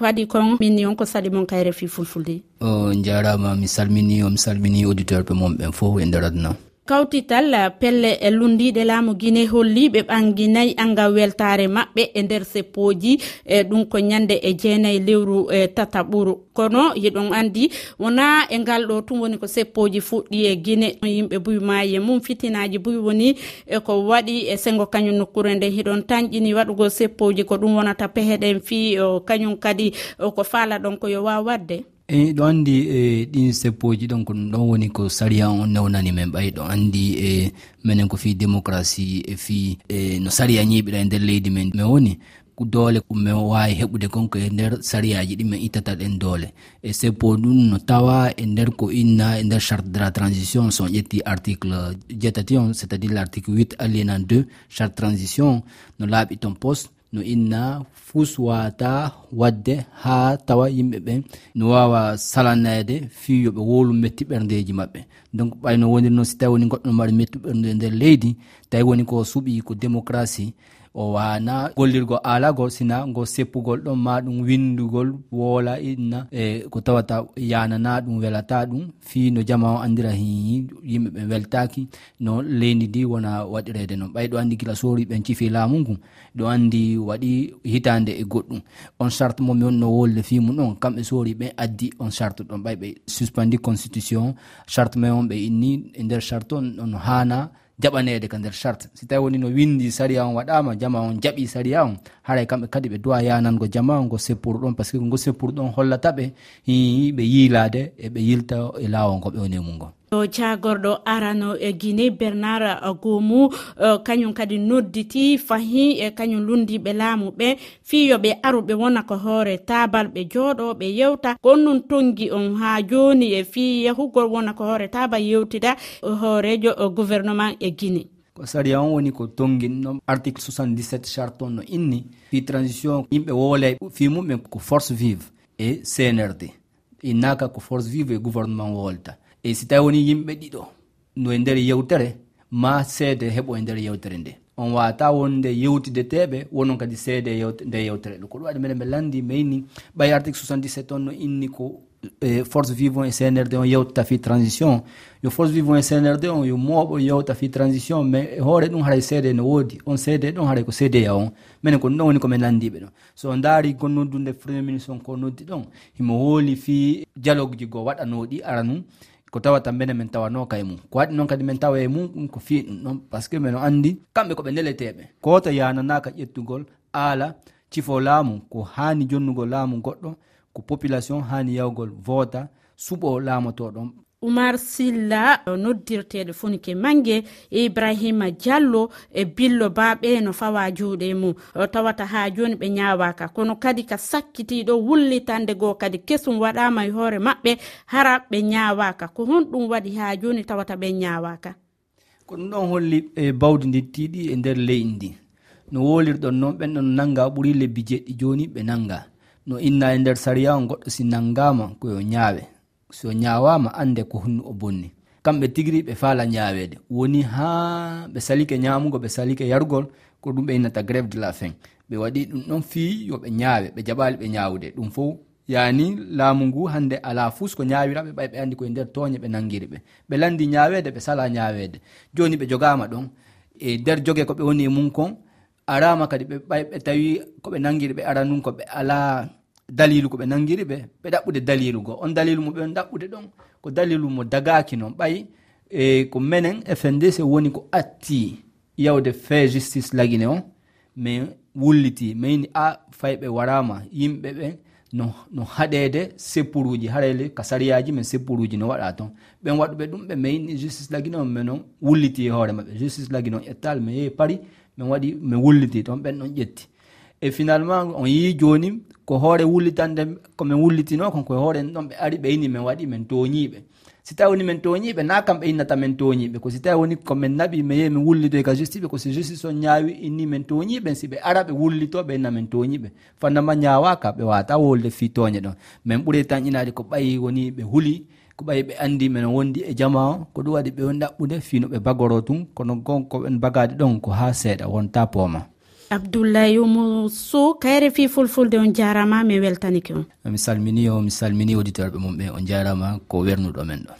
ko adi kon minni on ko sali mon kayre fi fulfulde? O jarama mi salmini omi salmini auditeur ɓe mon ɓen fof e nder aduna. kawtital eh, pelle e lundiɗe laamu guine holli ɓe ɓanginayi angal weltare maɓɓe e nder seppoji e ɗum ko ñande e jeenayi lewru e tataɓuru. Kono yiɗon andi wona e ngal ɗo tum woni ko seppoji fuɗɗi e guine yimɓe buymaye mum fitinaji buy woni e ko waɗi e sengo kañum nokkure nde. Hiɗon tañƴini waɗugo seppoji ko ɗum wonata peheɗen fi kañum kadi ko faala ɗon ko yo waw wadde. eyi ɗo anndi e ɗin seppoji ɗon ko ɗum ɗon woni ko saria on newnani men ɓay. Ɗo anndi e minen ko fi démocratie e fi e no saria ñiɓiɗa e nder leydi men. Mi woni doole min wawi heɓude konko e nder sariyaji ɗi min ittata ɗen doole. E seppo ɗum no tawa e nder ko inna e nder charte de la transition son ƴetti article jeetati on c' est à dire l' article 8 aliénan 2 charte transition no laaɓi ton poste. no inna fuu suwata wadde ha tawa yimɓe ɓe. No wawa salanede fi yoɓe wolu metti ɓerdeji maɓɓe. Donc ɓayno wonirno si tawi woni goɗɗo no mbaɗi metti ɓernde e nder leydi tawi woni ko suuɓi ko démocratie. o wana gollirgo alago sina go seppugol ɗon ma ɗum windugol woola inna e ko tawata yanana ɗum welata ɗum fi no jama o andira hiyi yimɓe ɓe weltaki no leydi ndi wona waɗirede noon ɓay ɗo andi gila sori ɓen cifi laamu ngu ɗo andi waɗi hitande e goɗɗum. On charte momi on no wolde fimum ɗon kamɓe sori ɓen addi on charte ɗon. Ɓay ɓe suspendi constitution charte mai on ɓe inni e nder charte on on hana jaɓanede ka nder charte. Si tawi woni no windi saria on waɗama jama on jaɓi saria on haray kamɓe kadi ɓe duwa yanango jama go seppuru ɗon par ce que ngo seppurɗon hollataɓe ɓe yiilade eɓe yilta e lawol ngo ɓe woni e mum ngon jagorɗo arano e guine bernard gomu e, kañum kadi nodditi fahi e kañum lundiɓe laamu ɓe. Fiyoɓe aruɓe wona ko hoore tabal ɓe jooɗoɓe yewta. Gonnon tongi on ha joni e fi yahugol wona ko hoore tabal yewtida e, hoorejo e, gouvernement e guine ko saria on woni ko tonginno article 77 charte on no inni. Fi transition yimɓe woole fi mumɓe ko force vive e cnrd innaka ko force vive e gouvernement wolta e si tawi woni yimɓe ɗiɗo no e nder yewtere ma seede heɓo e nder yewtere nde. On wata wonde yewtide teɓe wonon kadi seede e nde yewtere ɗo. Ko ɗum waɗi meɗen ɓe landi mayni ɓay article 77 on no inni ko e force vivant e cnrd on yewtata fi transition. Yo force vivant e cnrd on yo mooɓo yewta fi transition mais e hoore ɗum haray seede no woodi. On seede ɗon haray ko seedeya on. Minen ko ɗum ɗon woni komin landiɓe ɗon. So on daari gonnodunde premier ministre on ko noddi ɗon himo hooli fi dialogue ji goo waɗanoɗi ara num. ko tawata mbene min tawanoka e mum. Ko waɗi noon kadi min tawa e mum ɗum ko fii ɗum ɗon par ce que mino anndi kamɓe koɓe ndeleteɓe koto yananaka ƴettugol aala cifo laamu ko haani jonnugol laamu goɗɗo ko population haani yawgol voota suɓo laamotoɗon. oumar silla noddirteɗo funke mangue ibrahima diallo e billo baɓe no fawa juuɗe mum. Tawata ha joni ɓe ñawaka kono kadi ka sakkitiɗo wullitande goo kadi kesum waɗama e hoore maɓɓe hara ɓe ñawaka ko honɗum waɗi ha joni tawata ɓe ñawaka ko ɗum ɗon holli e bawdi dittiɗi e nder leydi ndi. No wolirɗon noon ɓenɗon nanga ɓuuri lebbi jeɗɗi joni ɓe nanga no inna e nder sariya o goɗɗo si nangama koyo ñaawe so ñawama ande ko hunnu o bonni. Kamɓe tigri ɓe faala ñawede woni ha ɓe salike ñamugo ɓe salike yargol ko ɗum ɓe innata grève de la fin ɓe waɗi ɗum ɗon fi yoɓe ñaawe ɓe jaɓali ɓe ñaawde ɗum fo yani laamu ngu hande ala fus ko ñawiraɓe ɓay ɓe andi koye nder toñe ɓe nangiri ɓe. Ɓe landi ñawede ɓe sala ñawede joni ɓe jogama ɗon. E nder joge ko ɓe woni e mum kon arama kadi ɓe ɓay ɓe tawi koɓe nangiri ɓe aranum ko ɓe alaa dalilu ko ɓe nangiri ɓe ɓe ɗaɓɓude dalilu go on dalilu mo ɓe ɗaɓɓude ɗon ko dalilu mo dagaki noon ɓayi e ko menen fndc woni ko atti yawde fait justice lagine on mais wulliti mayni a fayɓe warama yimɓe ɓe no, no haɗede seppuruji harayle ka sariyaji men seppuruji no waɗa toon. Ɓen waɗuɓe ɗum ɓe mayni justice lagine on mais noon wulliti e hoore maɓɓe. Justice lagine on ƴettal mi yehi pari min waɗi mi wulliti toon ɓen ɗon ƴetti. e finalement on yi joni ko hoore wullitande komin wullitino konko e hoore ɗon ɓe ari ɓe ɓeyni min waɗi min toñiɓe si tawi woni min toñiɓe na kam ɓe innata min toñiɓe ko si tawi woni komin naɓi mi yehi min wullidoy e ka justice ɓe ko si justice on ñaawi inni min toñiɓe si ɓe ara ɓe wullito ɓe inna min toñiɓe fannama ñawaka ɓe wata wolde fi toñe ɗon. Min ɓuuri tan inade ko ɓayi woni ɓe huuli ko ɓayi ɓe andi men wondi e jama o ko ɗum waɗi ɓe woni ɗaɓɓude fino ɓe bagoro tun kono gonko ɓen bagade ɗon ko ha seeɗa wonta pooma. abdoulaye youmousou kayre fi fulfulde on jarama mi weltanike on. Mi salmini o mi salmini auditeur ɓe mum ɓe on jarama ko wernuɗo men ɗo.